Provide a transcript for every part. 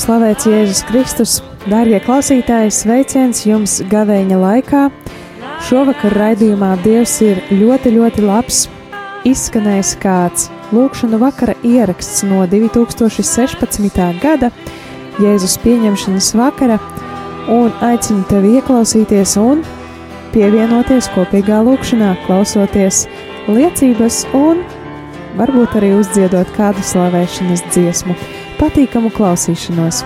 Slavēts Jēzus Kristus, darbie klausītāji, sveiciens jums gavēņa laikā. Šovakar raidījumā Dievs ir ļoti, ļoti labs. Izskanējis kāds lūkšanu vakara ieraksts no 2016. gada Jēzus pieņemšanas vakara un aicinu tevi ieklausīties un pievienoties kopīgā lūkšanā, klausoties liecības un varbūt arī uzdziedot kādu slavēšanas dziesmu patīkamu klausīšanos!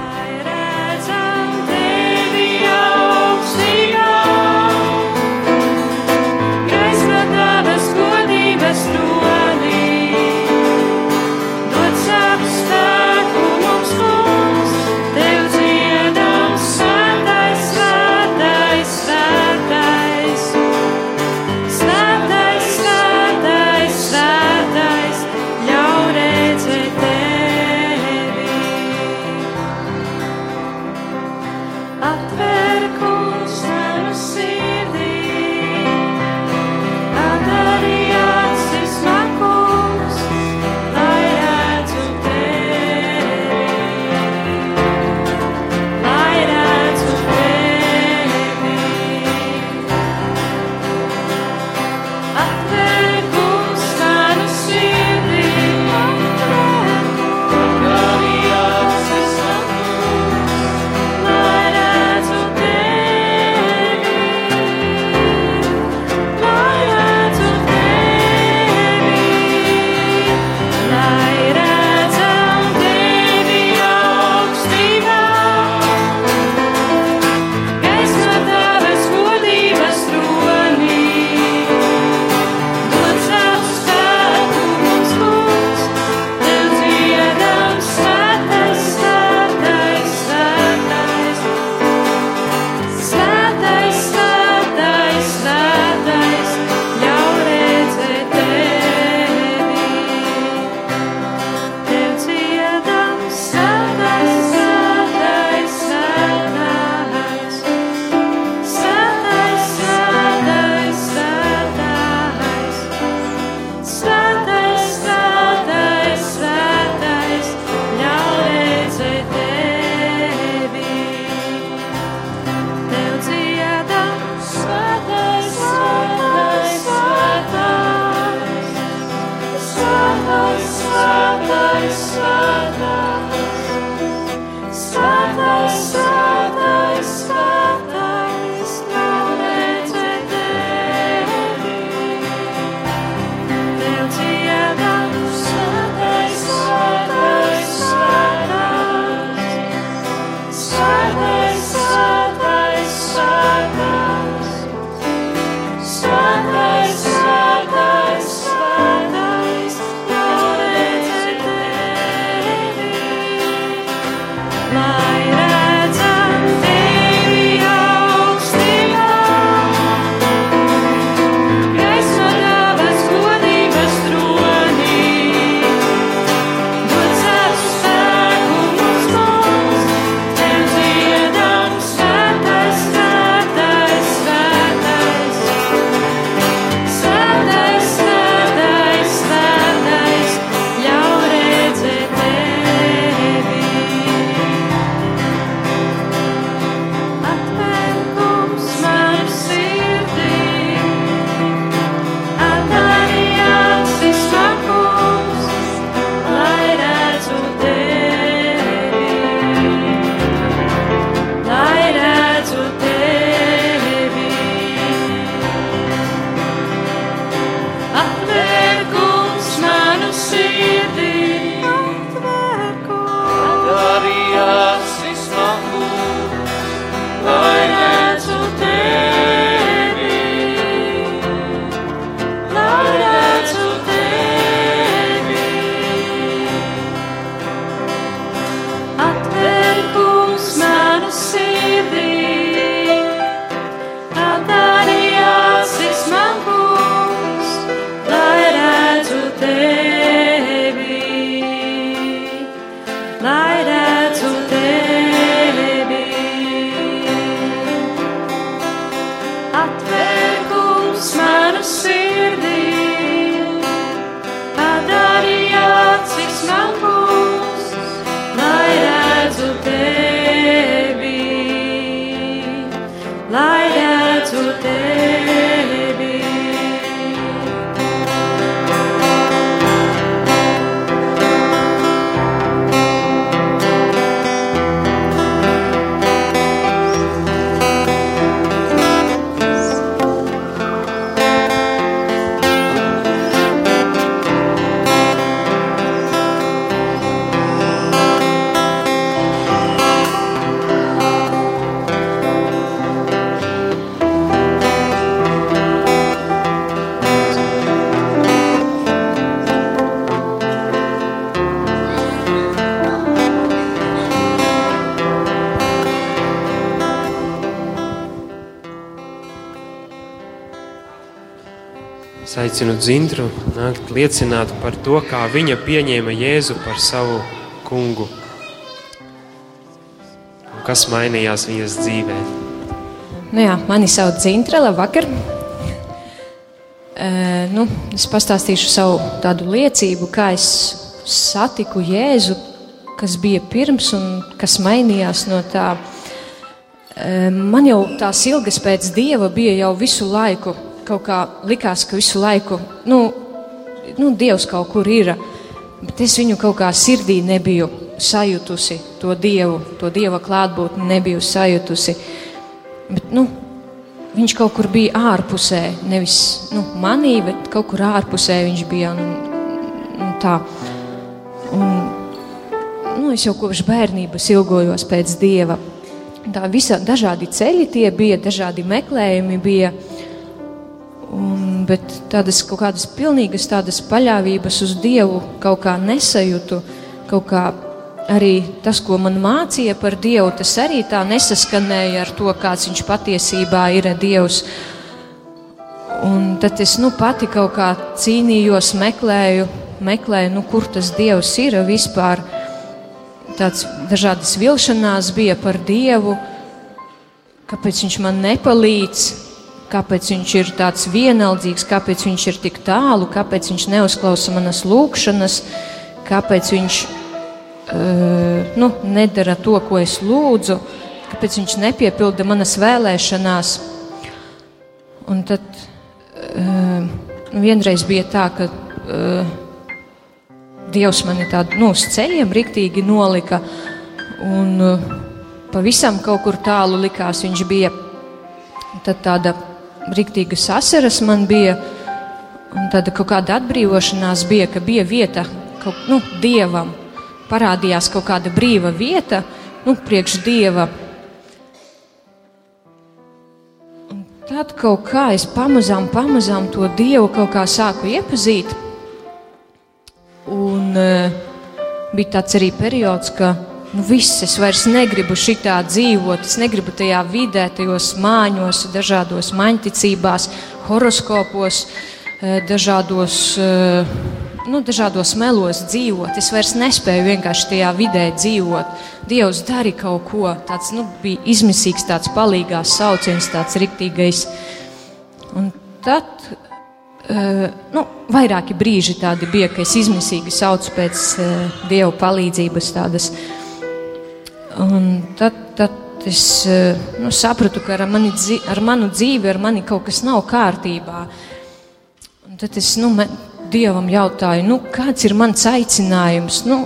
Aicinu dzintru nākt liecināt par to, kā viņa pieņēma Jēzu par savu kungu. Un kas mainījās viņas dzīvē? Nu jā, mani sauc Zintra, labvakar. E, nu, es pastāstīšu savu tādu liecību, kā es satiku Jēzu, kas bija pirms un kas mainījās no tā. E, man jau tās ilgas pēc Dieva bija jau visu laiku, kaut kā likās, ka visu laiku, nu, nu Dievs kaut kur ir, bet es viņu kaut kā sirdī nebiju sajutusi, to Dievu, to Dieva klātbūtni nebiju sajutusi. Bet, nu, viņš kaut kur bija ārpusē, nevis nu, manī, bet kaut kur ārpusē viņš bija. Un, un tā. Un, nu, es jau kopš bērnības ilgojos pēc dieva. Tā visā dažādi ceļi tie bija, dažādi meklējumi bija. Un, bet tādas kaut kādas pilnīgas tādas paļāvības uz Dievu kaut kā nesajūtu. Kaut kā arī tas, ko man mācīja par Dievu, tas arī tā nesaskanēja ar to, kāds viņš patiesībā ir Dievs. Un tad es nu, pati kaut kā cīnījos, meklēju, meklēju nu, kur tas Dievs ir vispār. Tāds dažādas vilšanās bija par Dievu, kāpēc viņš man nepalīdz, kāpēc viņš ir tāds vienaldzīgs, kāpēc viņš ir tik tālu, kāpēc viņš neuzklausa manas lūgšanas, kāpēc viņš uh, nu, nedara to, ko es lūdzu, kāpēc viņš nepiepilda manas vēlēšanās. Un tad uh, vienreiz bija tā, ka uh, Dievs mani tādu nu, uz ceļiem riktīgi nolika, un uh, pavisam kaut kur tālu likās viņš bija. Tad tāda riktīga sasaras man bija, un tāda kaut kāda atbrīvošanās bija, ka bija vieta kaut, nu, dievam. Parādījās kaut kāda brīva vieta, nu, priekš dieva. Un tad kaut kā es pamazām, pamazām to dievu kaut kā sāku iepazīt. Un uh, bija tāds arī periods, ka nu, viss, es vairs negribu šitā dzīvot, es negribu tajā vidē, tajos māņos, dažādos maņticībās, horoskopos, eh, dažādos, eh, nu, dažādos melos dzīvot. Es vairs nespēju vienkārši tajā vidē dzīvot. Dievs dari kaut ko, tāds nu, bija izmisīgs, tāds palīgās sauciens, tāds riktīgais. Un tad Uh, nu, vairāki brīži tādi bija, ka es izmisīgi saucu pēc dieva palīdzības. Tādas. Un tad, tad es uh, nu, sapratu, ka ar, mani, ar manu dzīvi, ar mani kaut kas nav kārtībā. Un tad es nu, me, dievam jautāju, nu, kāds ir mans aicinājums. Nu,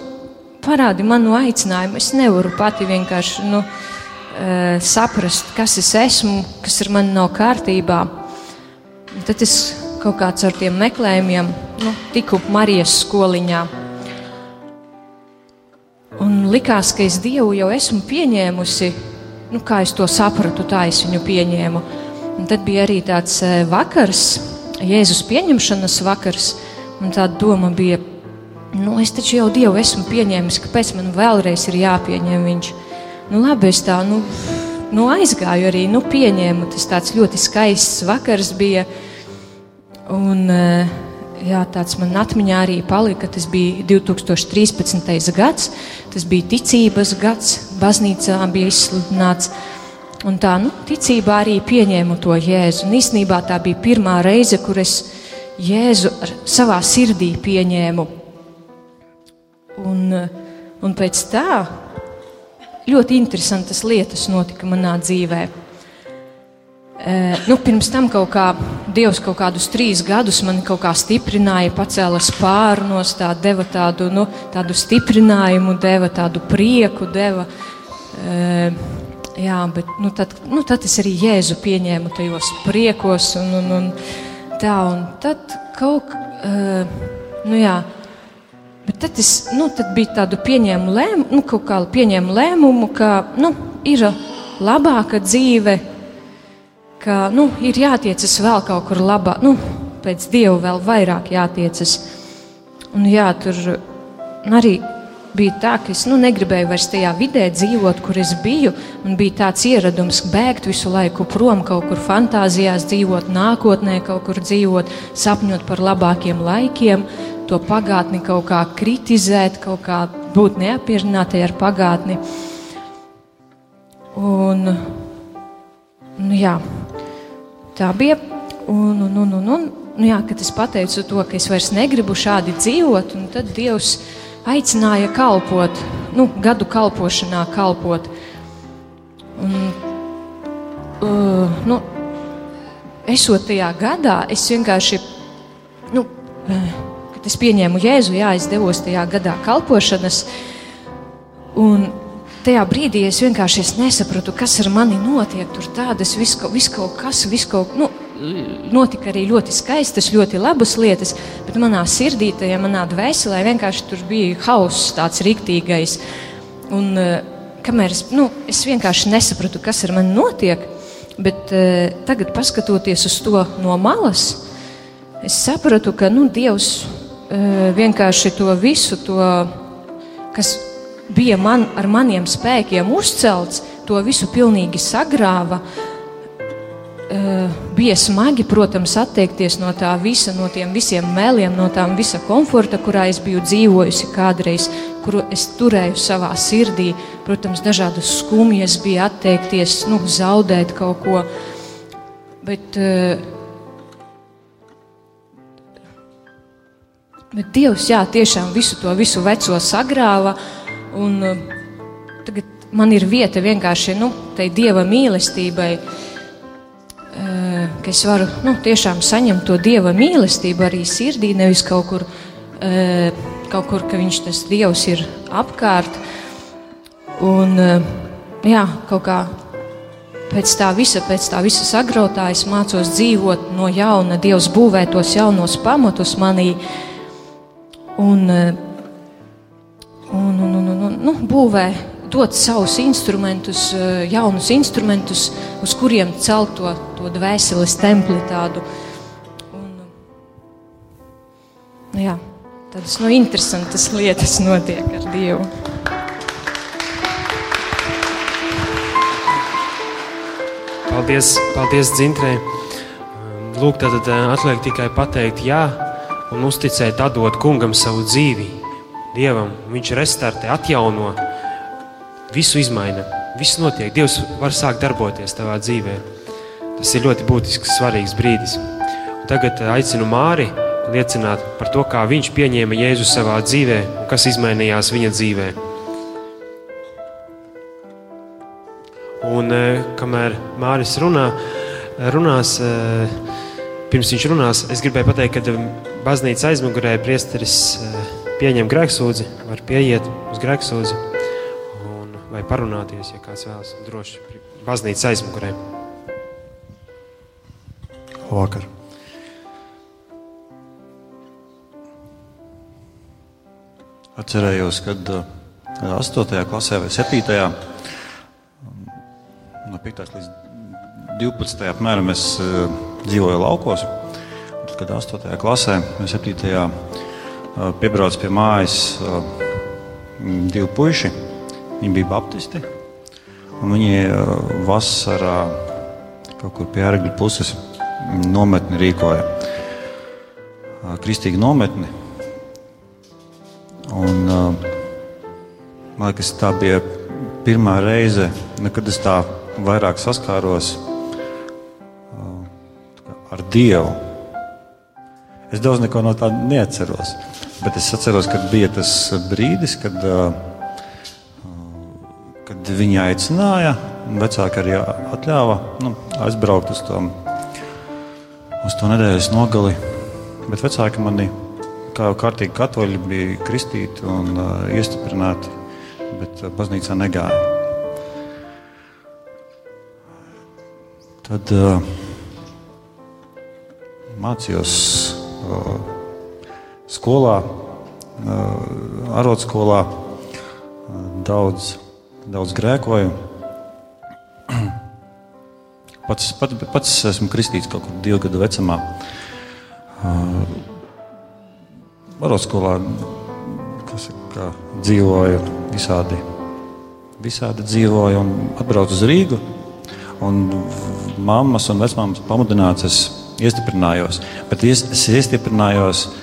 parādi manu aicinājumu. Es nevaru pati vienkārši nu, uh, saprast, kas es esmu, kas ar mani nav kārtībā. Un Tad es kaut kāds ar tiem meklējumiem nu, tiku Marijas skoliņā. Un likās, ka es Dievu jau esmu pieņēmusi, nu, kā es to sapratu, tā es viņu pieņēmu. Un tad bija arī tāds eh, vakars, Jēzus pieņemšanas vakars, un tā doma bija, nu, es taču jau Dievu esmu pieņēmis, kāpēc man vēlreiz ir jāpieņem viņš. Nu, labi, es tā, nu, nu aizgāju arī, nu, pieņēmu. Tas tāds ļoti skaists vakars bija. Un, eh, jā, tāds man atmiņā arī palika. Tas bija 2013. gads, tas bija ticības gads, baznīcā bija izsludināts. Un tā nu, ticībā arī pieņēmu to jēzu. Un īsnībā tā bija pirmā reize, kur es jēzu savā sirdī pieņēmu. Un, un pēc tā ļoti interesantas lietas notika manā dzīvēm. Nu, pirms tam kaut kā Dievs kaut kādus trīs gadus man kaut kā stiprināja, pacēla spārnos, tā deva tādu, nu, tādu stiprinājumu, deva tādu prieku, deva. E, jā, bet nu, tad, nu, tad es arī Jēzu pieņēmu tajos priekos un, un, un tā, un tad kaut kā, e, nu jā, Bet tad, es, nu, tad bija tāda pieņēmuma lēmuma, nu, kaut kā pieņēma lēmumu, ka nu, ir labāka dzīve, ka nu, ir jātiecas vēl kaut kur labā, nu, pēc dieva vēl vairāk jātiecas. Un jā, tur arī bija tā, ka es nu, negribēju vairs tajā vidē dzīvot, kur es biju. Man bija tāds ieradums bēgt visu laiku prom, kaut kur fantāzijās dzīvot, nākotnē kaut kur dzīvot, sapņot par labākiem laikiem, to pagātni kaut kā kritizēt, kaut kā būt neapmierinātai ar pagātni. Un, nu, jā, tā bija. Un, un, un, un, un, nu, jā, kad es pateicu to, ka es vairs negribu šādi dzīvot, tad Dievs aicināja kalpot, nu, gadu kalpošanā, kalpot. Un, uh, nu, esot tajā gadā, es vienkārši, nu, uh, kad es pieņēmu Jēzu, jā, es devos tajā gadā kalpošanas. Un tajā brīdī es vienkārši es nesapratu, kas ar mani notiek. Tur tādas vis, kaut- vis kaut kas, vis kaut nu, notika arī ļoti skaistas, ļoti labas lietas, bet manā sirdī, tajā manā dvēselē vienkārši tur bija hauss, tāds rīktīgais. Un, eh, kamēr es, nu, es vienkārši nesapratu, kas ar mani notiek, bet eh, tagad, skatoties uz to no malas, es sapratu, ka nu, Dievs eh, vienkārši to visu, to, kas bija man, ar maniem spēkiem uzcelts, to visu pilnīgi sagrāva. Eh, Bija smagi, protams, atteikties no tā visa, no tiem visiem mēliem, no tām visa komforta, kurā es biju dzīvojusi kādreiz, kuru es turēju savā sirdī. Protams, dažādas skumjas bija atteikties, nu, zaudēt kaut ko. Bet, eh, bet Dievs, jā, tiešām visu to visu veco sagrāva. Un, eh, tagad man ir vieta vienkārši nu, tai Dieva mīlestībai, eh, ka es varu nu, tiešām saņemt to Dieva mīlestību arī sirdī, nevis kaut kur, eh, kaut kur ka Viņš tas Dievs ir apkārt. Un, jā, kaut kā pēc tā visa, pēc tā visa sagrautā es mācos dzīvot no jauna, Dievs būvē tos jaunos pamatus manī. Un, un, nu, būvē, dot savus instrumentus, eh, jaunus instrumentus, uz kuriem celt to, to dvēseles templi tādu. Un, nu, jā, tādas nu, interesantas lietas notiek ar Dievu. Paldies, paldies Dzintrē. Lūk, tad eh, atliek tikai pateikt jā un uzticēt, atdot kungam savu dzīvi. Dievam viņš restartē, atjauno, visu izmaina, viss notiek. Dievs var sākt darboties tavā dzīvē. Tas ir ļoti būtisks, svarīgs brīdis. Un tagad eh, aicinu Māri liecināt par to, kā viņš pieņēma Jēzu savā dzīvē un kas izmainījās viņa dzīvē. Un eh, kamēr Māris runā, runās, eh, pirms viņš runās, es gribēju pateikt, ka baznīca aizmugurē priesteris pieņem grēksūdzi, var pieiet uz grēksūdzi un vai parunāties, ja kāds vēlas droši baznīca aizmugurē. Vakar. Atcerējos, kad uh, 8. klasē vai 7. no 5. līdz 12. apmēram es dzīvoju laukos. Tad, kad 8. klasē vai 7. Uh, piebrauc pie mājas uh, divi puiši, viņi bija baptisti. Viņi uh, vasarā kaut kur pie ārgļu puses nometni rīkoja. Kristīga nometni. Un, man liekas, tā bija pirmā reize, nu, kad es tā vairāk saskāros ar Dievu. Es daudz no tā neatceros. Bet es atceros, ka bija tas brīdis, kad, uh, kad viņi aicināja, un vecāki arī atļāva nu, aizbraukt uz to, uz to nedēļas nogali. Bet vecāki mani, kā kārtīgi katoļi, bija kristīti un uh, iestiprināti, bet baznīcā negāja. Tad uh, mācījos uh, skolā, arotskolā, daudz, daudz grēkoju. Pats, pats, pats esmu kristīts kaut kur divu gadu vecumā. Arotskolā, kā dzīvoju visādi, visādi dzīvoju un atbraucu uz Rīgu. Un mammas un vecmāmas pamudināts, es iestiprinājos. Bet es, es iestiprinājos uh,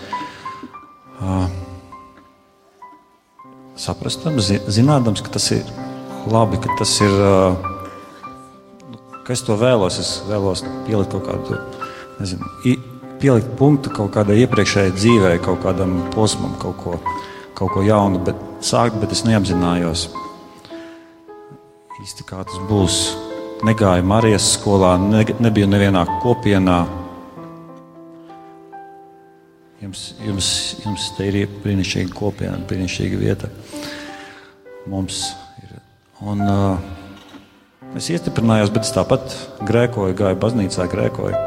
saprastam, zi, zinādams, ka tas ir labi, ka tas ir. Uh, ka es to vēlos. Es vēlos pielikt kaut kādu, nezinu, pielikt punktu kaut kādai iepriekšējai dzīvē, kaut kādam posmam, kaut ko, kaut ko jaunu, bet sākt, bet es neapzinājos īsti kā tas būs. Negāju Marijas skolā, ne, nebiju nevienā kopienā. Jums, jums, jums te ir brīnišķīga kopiena, brīnišķīga vieta. Mums ir. Un, uh, es iestiprinājos, bet es tāpat grēkoju, gāju baznīcā, grēkoju.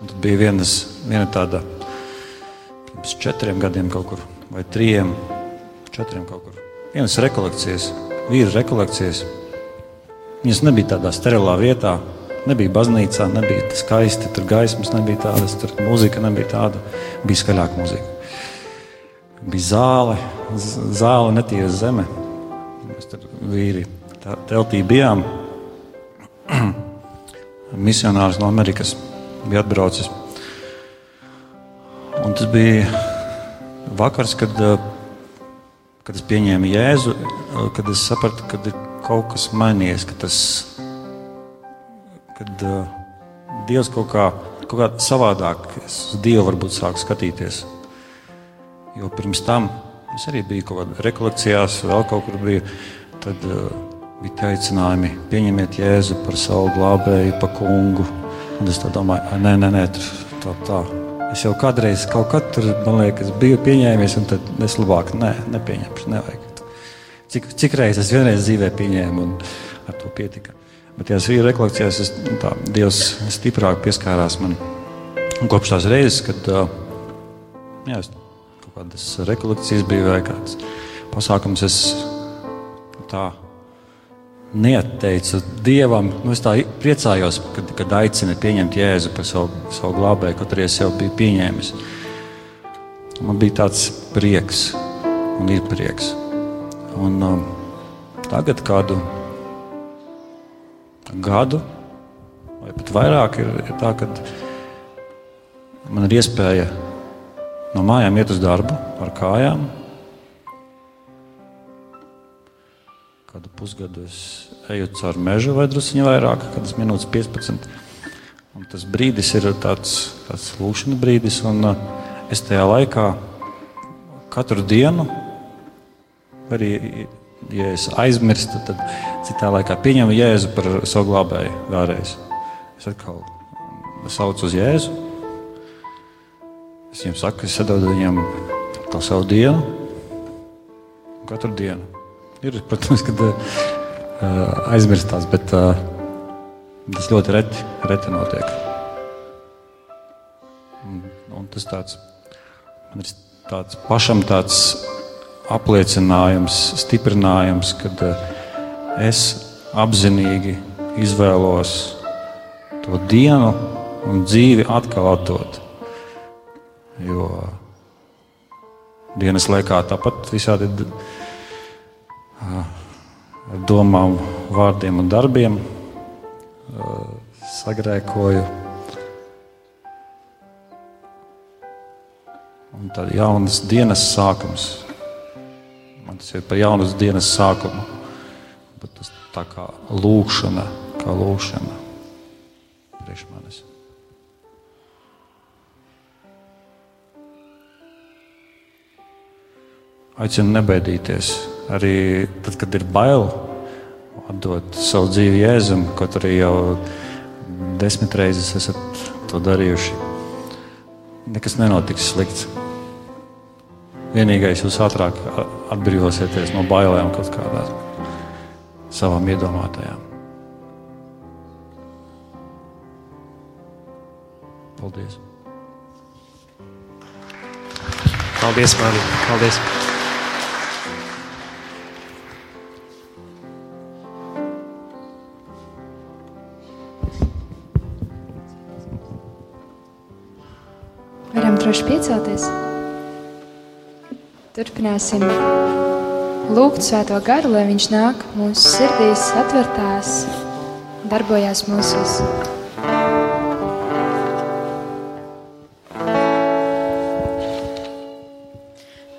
Un tad bija vienas, viena tāda pirms četriem gadiem kaut kur, vai trijiem, četriem kaut kur. Vienas rekolekcijas, vīru rekolekcijas. Viņas nebija tādā sterilā vietā, nebija baznīcā, nebija skaisti, tur gaismas nebija tādas, tur mūzika nebija tāda, bija skaļāka mūzika. Bija zāle, zāle netīra zeme. Mēs tur vīri tā- teltī bijām. Misionārs no Amerikas bija atbraucis. Un tas bija vakars, kad, kad es pieņēmu Jēzu, kad es sapratu, ka ir kaut kas mainījies, ka tas kad uh, Dievs kaut kā, kaut kā savādāk uz Dievu varbūt sāku skatīties. Jo pirms tam es arī biju kaut kādā rekolekcijās, vēl kaut kur biju. Tad uh, bija tie aicinājumi, pieņemiet Jēzu par savu glābēju, par kungu. Un es domāju, "Ai, nē, nē, nē tur, tā, tā. Es jau kādreiz kaut kad tur, man liekas, biju pieņēmies, un tad es labāk ne, nepieņemšu, nevajag. Cik, cik reizes es vienreiz dzīvē pieņēmu, un ar to pietika. Bet tajās vīra rekolekcijās es, nu, tā, Dievs stiprāk pieskārās man. Un kopš tās reizes, kad jā, es kaut kādas rekolekcijas bija vai kāds pasākums, es tā neatteicu Dievam. Nu, es tā priecājos, kad, kad aicina pieņemt Jēzu par savu, savu glābēju, kaut arī es jau biju pieņēmis. Man bija tāds prieks, un ir prieks. Un, um, tagad kādu gadu, vai pat vairāk, ir, ir tā, ka man ir iespēja no mājām iet uz darbu ar kājām. Kādu pusgadu es eju caur mežu vai druskuļi vairāk, kādas minūtes 15. Un tas brīdis ir tāds, tāds lūkšanas brīdis, un uh, es tajā laikā katru dienu, arī ja es aizmirstu, tad citā laikā pieņemu Jēzu par savu glābēju vēlreiz. Es atkal saucu uz Jēzu. Es viņam saku, es sadodu viņam to savu dienu, katru dienu. Ir, protams, kad uh, aizmirstās, bet uh, tas ļoti reti, reti notiek. Un, un tas tāds, man ir tāds pašam tāds apliecinājums, stiprinājums, kad uh, es apzinīgi izvēlos to dienu un dzīvi atkal atdot. Jo dienas laikā tāpat visādi domām, vārdiem un darbiem sagrēkoju. Un tad jaunas dienas sākums. Man tas ir par jaunas dienas sākumu. Bet tas tā kā lūkšana, kā lūkšana priekš manis. Aicinu nebaidīties. Arī tad, kad ir bail, atdot savu dzīvi Jēzum, kaut arī jau desmit reizes esat to darījuši. Nekas nenotiks slikts. Vienīgais jūs ātrāk atbrīvosieties no bailēm kaut kādām savām iedomātajām. Paldies! Paldies, Mārtiņ! Paldies! Varam droši piecelties. Turpināsim lūgt svēto garu, lai viņš nāk mūsu sirdīs, atvērtās, darbojās mūsos.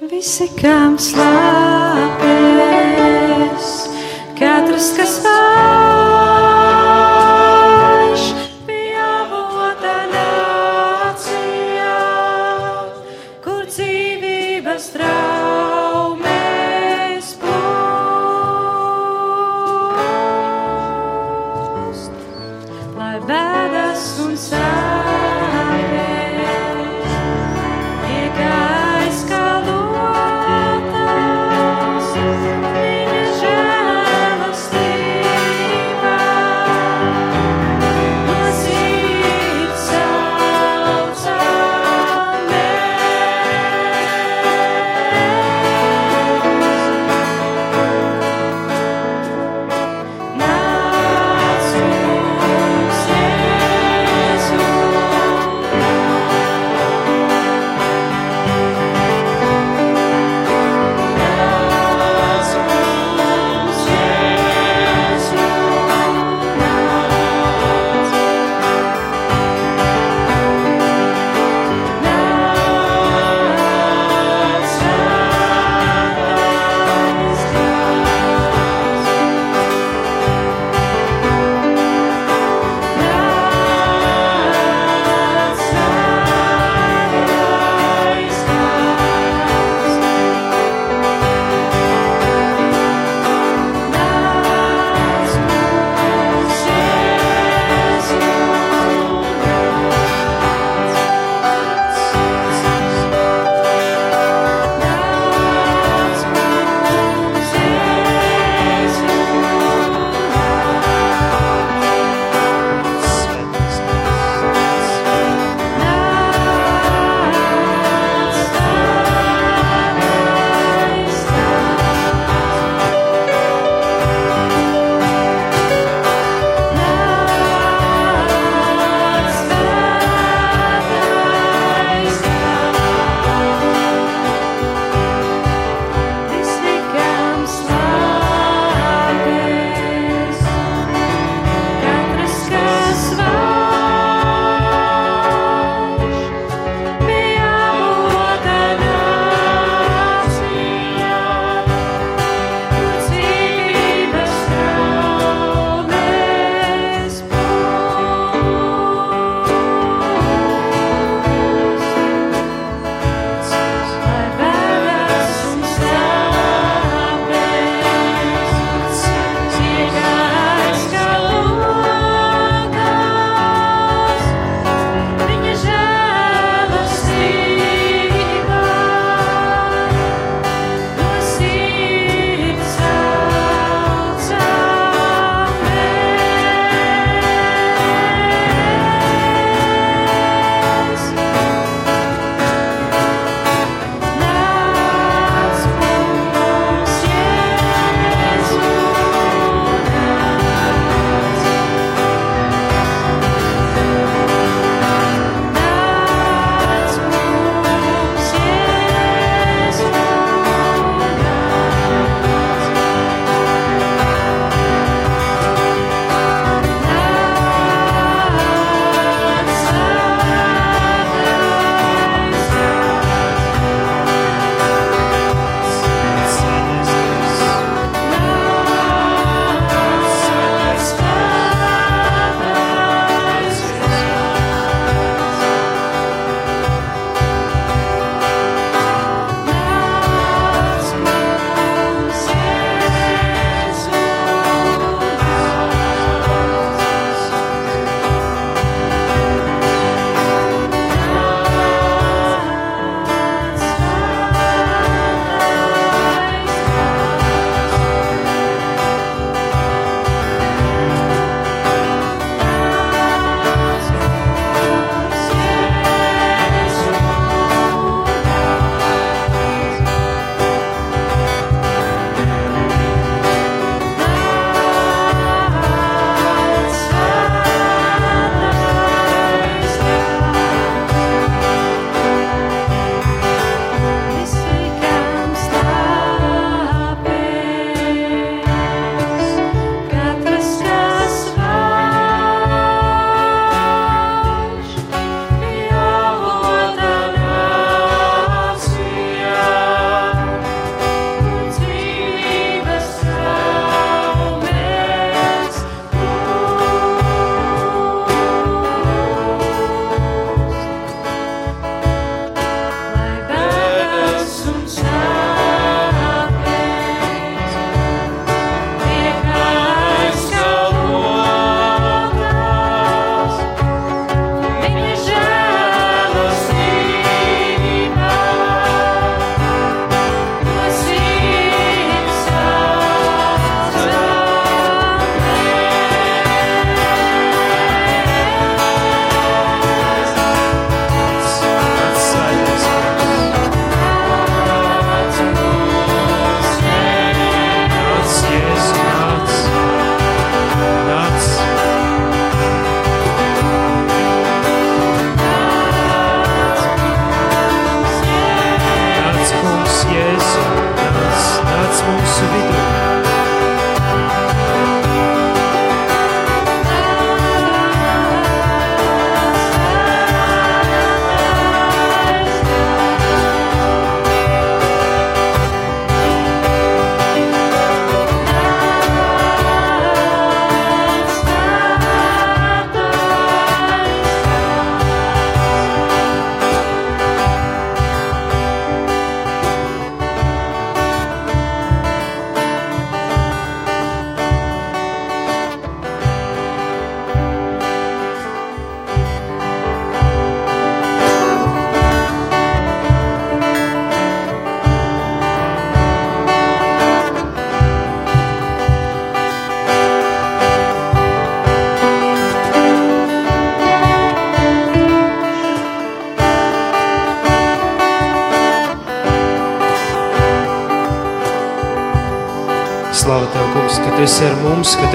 Visi, kam slāpēs,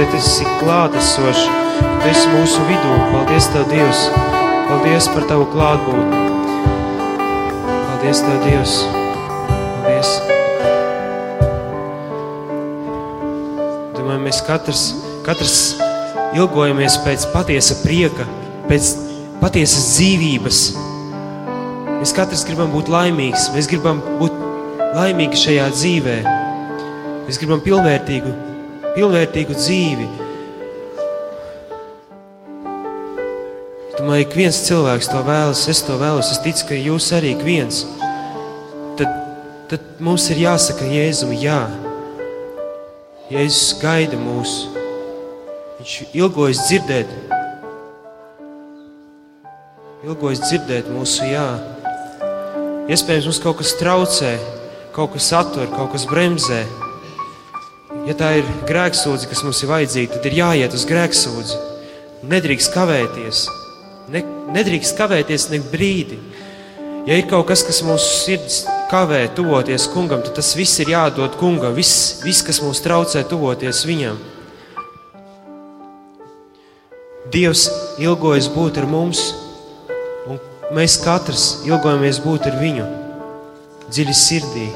Tu esi klātesošs, Tu esi mūsu vidū. Paldies Tev, Dievs! Paldies par Tavu klātbūtni! Paldies Tev, Dievs! Paldies! Domāju, mēs katrs, katrs ilgojamies pēc patiesa prieka, pēc patiesas dzīvības. Mēs katrs gribam būt laimīgs, mēs gribam būt laimīgi šajā dzīvē. Mēs gribam pilnvērtīgu, pilnvērtīgu dzīvi. Domāju, ka viens cilvēks to vēlas, es to vēlos, es ticu, ka jūs arī ik viens. Tad, tad mums ir jāsaka Jēzum, jā. Jēzus gaida mūs. Viņš ilgojas dzirdēt, ilgojas dzirdēt mūsu jā. Iespējams, mums kaut kas traucē, kaut kas attur, kaut kas bremzē. Ja tā ir grēksūdze, kas mums ir vajadzīga, tad ir jāiet uz grēksūdzi. Nedrīkst kavēties. Ne, nedrīkst kavēties ne brīdi. Ja ir kaut kas, kas mūsu sirdis kavē tuvoties kungam, tad tas viss ir jādod kungam. Viss, viss kas mums traucē tuvoties viņam. Dievs ilgojas būt ar mums, un mēs katrs ilgojamies būt ar viņu dziļi sirdī.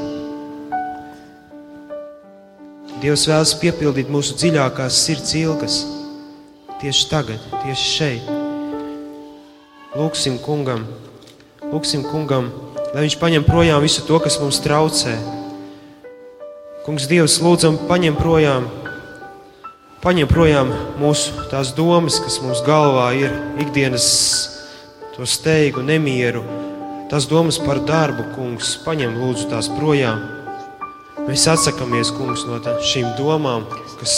Dievs vēlas piepildīt mūsu dziļākās sirds ilgas tieši tagad, tieši šeit. Lūksim kungam, lūksim kungam, lai viņš paņem projām visu to, kas mums traucē. Kungs, Dievs, lūdzam, paņem projām, paņem projām mūsu tās domas, kas mums galvā ir ikdienas to steigu, nemieru, tās domas par darbu, kungs, paņem lūdzu tās projām. Mēs atsakāmies, kungs, no tā- šīm domām, kas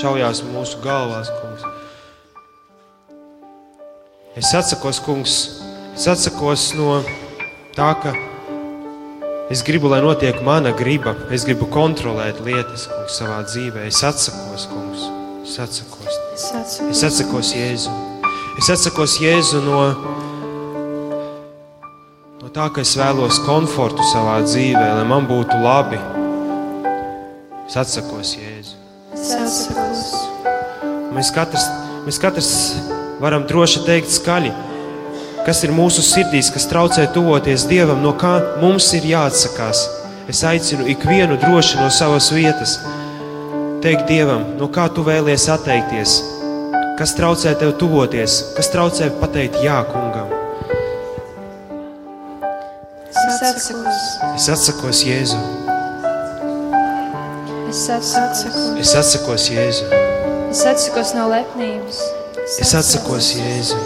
šaujās mūsu galvās, kungs. Es atsakos, kungs, es atsakos no tā, ka es gribu, lai notiek mana griba. Es gribu kontrolēt lietas, kungs, savā dzīvē. Es atsakos, kungs, es atsakos. Es atsakos. Es atsakos Jēzu. Es atsakos Jēzu no, no tā, ka es vēlos komfortu savā dzīvē, lai man būtu labi. Es atsakos Jēzu. Es atsakos. Mēs katrs, mēs katrs varam droši teikt skaļi, kas ir mūsu sirdīs, kas traucē tuvoties Dievam, no kā mums ir jāatsakās. Es aicinu ikvienu droši no savas vietas teikt Dievam, no kā tu vēlies atteikties, kas traucē tev tuvoties, kas traucē pateikt jā kungam. Atsakos. Es atsakos Jēzu, Es atsakos. es atsakos Jēzu, Es atsakos no lepnības. es atsakos Jēzu.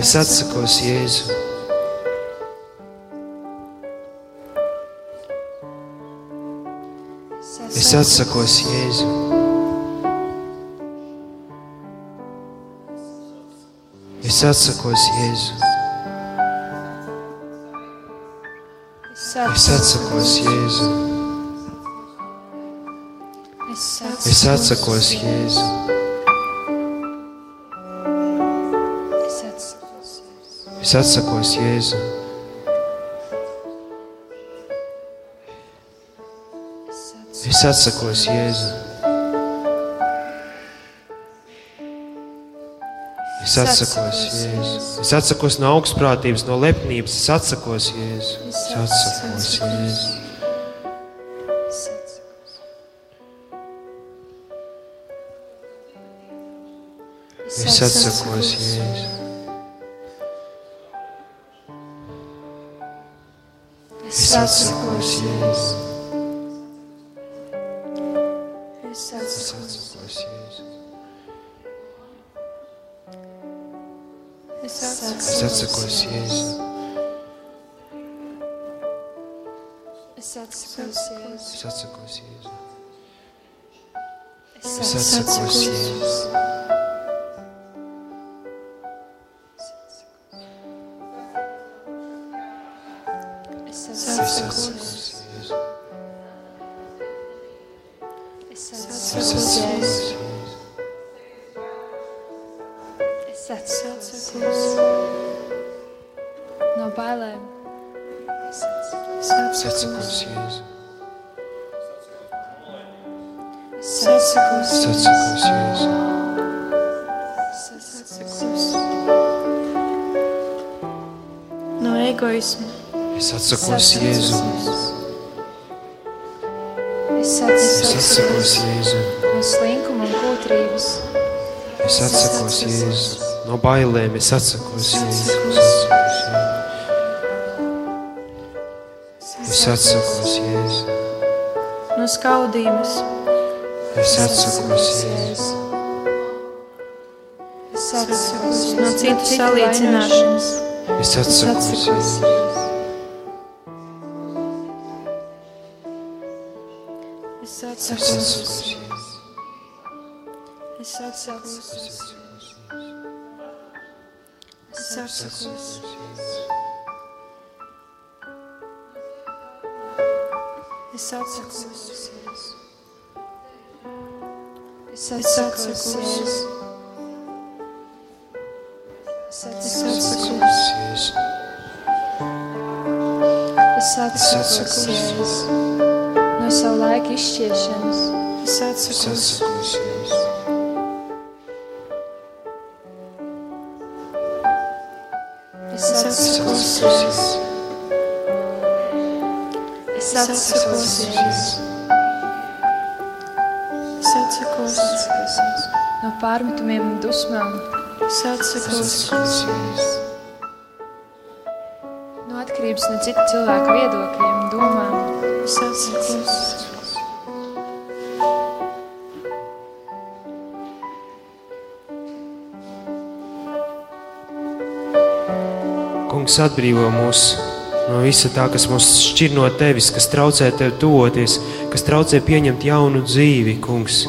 Es atsakos Jēzu. Es atsakos Jēzu. Visatsakosi Jezu. Visatsakosi Jezu. Visatsakosi Jezu. Visatsakosi Jezu. Visatsakosi Jezu. Es atsakos Jēzu. Es atsakos no augstprātības, no lepnības. Es atsakos Jēzu. Es atsakos Jēzu. Es atsakos Jēzu. Es atsakos Jēzu. Es atsakos Jēzu. Cette concierge. Cette concierge. Cette concierge. Atsakos, Jēzu. Es atsakos, Jēzu. no slinkuma un kūtrības. Es atsakos, Jēzu. No bailēm es atsakos, Jēzu. Es atsakos, Jēzu. No skaudības. Es atsakos, Jēzu. Es atsakos no citu salīdzināšanas. Es atsakos, Jēzu. Es Es atsakos, atsakos, Jēzu. es atsakos, es atsakos. Es atsakos, es atsakos, es atsakos, Jēzu. es atsakos, Jēzus. No savu laiku izšķiešanas. Es Es atsakos, atsakos, Jēzu. es atsakos, atsakos, Jēzu. es atsakos, Jēzus. Es atsakos no pārmetumiem un dusmām. Es atsakos atsakos, Jēzu. no atkarības no citu cilvēku viedokļiem Kungs atbrīvo mūs no visa tā, kas mūs šķir no tevis, kas traucē tev tuvoties, kas traucē pieņemt jaunu dzīvi, kungs,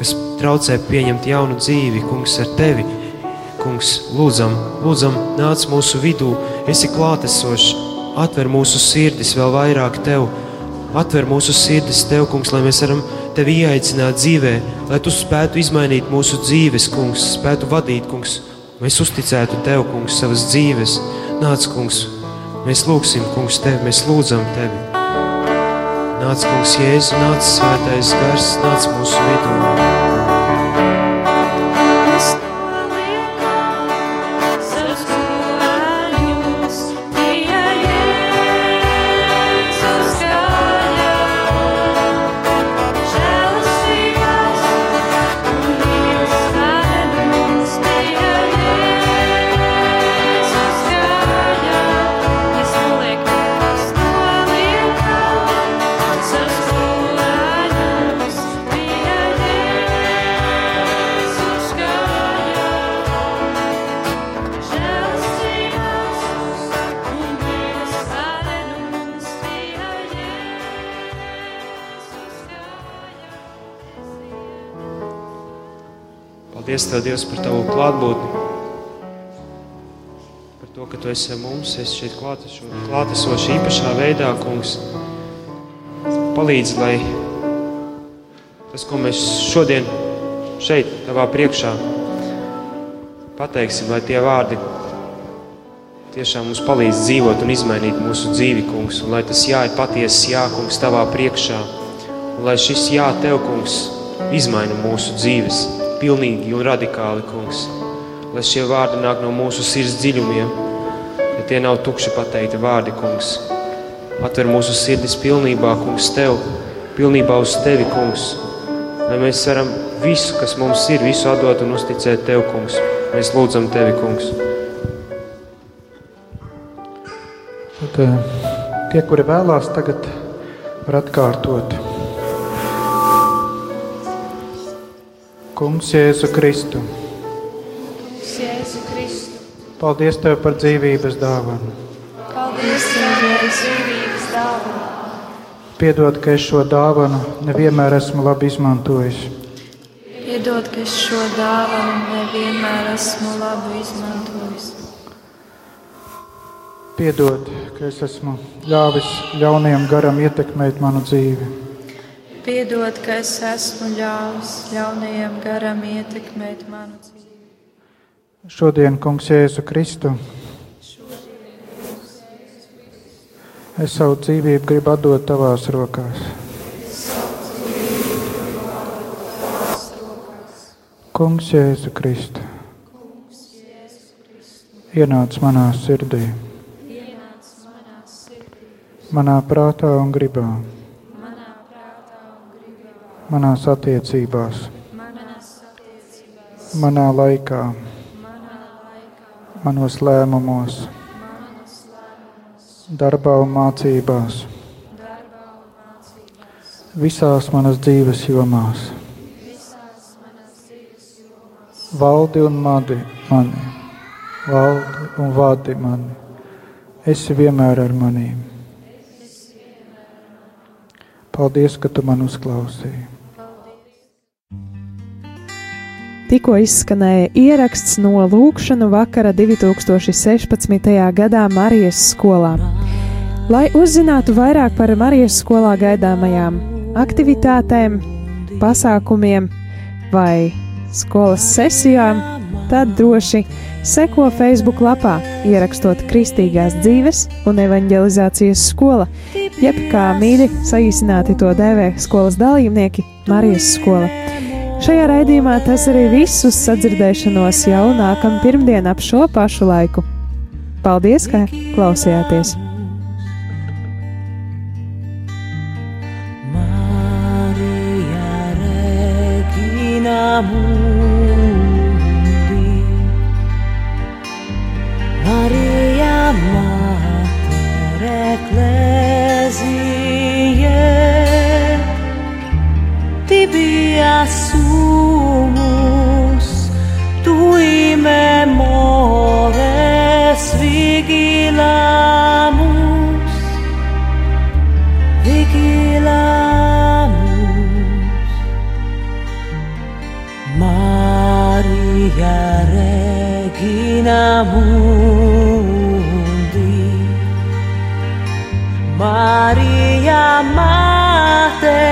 kas traucē pieņemt jaunu dzīvi, kungs, ar tevi. Kungs, lūdzam, lūdzam, nāc mūsu vidū, esi klātesošs, atver mūsu sirdis vēl vairāk tev, atver mūsu sirdis tev, kungs, lai mēs varam tevi ieaicināt dzīvē, lai tu spētu izmainīt mūsu dzīves, kungs, spētu vadīt, kungs, Mēs uzticētu Tev, Kungs, savas dzīves. Nāc, Kungs, mēs lūgsim, Kungs, Tevi, mēs lūdzam Tevi. Nāc, Kungs, Jēzu, nāc, Svētais Gars, nāc mūsu vidū. Paldies, Tev, Dievs, par Tavu klātbūtni. Par to, ka Tu esi mums, esi šeit klāteso- klātesoši īpašā veidā, Kungs. Palīdzi, lai tas, ko mēs šodien šeit, Tavā priekšā, pateiksim, lai tie vārdi tiešām mums palīdz dzīvot un izmainīt mūsu dzīvi, Kungs. Un lai tas jā ir patiesas jā, Kungs, Tavā priekšā. Un lai šis jā, Tev, Kungs, izmaina mūsu dzīves pilnīgi un radikāli, Kungs. Lai šie vārdi nāk no mūsu sirds dziļumiem, lai tie nav tukši pateikti vārdi, Kungs. Atver mūsu sirdis pilnībā, Kungs, Tev, pilnībā uz Tevi, Kungs. Lai mēs varam visu, kas mums ir, visu atdot un uzticēt Tev, Kungs. Mēs lūdzam Tevi, Kungs. Tad, eh, tie, kuri vēlās, tagad var atkārtot. Kungs, Jēzu Kristu, Jēzu Kristu. paldies Tev par dzīvības dāvanu. Paldies, Tev, par dzīvības dāvanu. Piedod, ka es šo dāvanu nevienmēr esmu labi izmantojis. Piedod, ka es šo dāvanu nevienmēr esmu labi izmantojis. Piedod, ka es esmu ļāvis ļaunajam garam ietekmēt manu dzīvi. Piedod, ka es esmu ļāvis ļaunajam garam ietekmēt manu dzīvi. Šodien, Kungs, Jēzu Kristu, Es savu dzīvību gribu atdot tavās rokās. Kungs, Jēzu Kristu, ienāc manā sirdī, manā prātā un gribā, manās attiecībās, manā laikā, manos lēmumos, darbā un mācībās, visās manas dzīves jomās. Valdi un madi mani, valdi un vadi mani. Esi vienmēr ar manīm. Paldies, ka tu man uzklausīji. Tikko izskanēja ieraksts no lūkšanu vakara 2016. gadā Marijas skolā. Lai uzzinātu vairāk par Marijas skolā gaidāmajām aktivitātēm, pasākumiem vai skolas sesijām, tad droši seko Facebook lapā, ierakstot Kristīgās dzīves un evanģelizācijas skola, jeb kā mīļi saīsināti to dēvē skolas dalībnieki Marijas skola. Šajā raidījumā tas arī viss uz sadzirdēšanos jau nākamā pirmdiena ap šo pašu laiku. Paldies, ka klausījāties! Maria Mater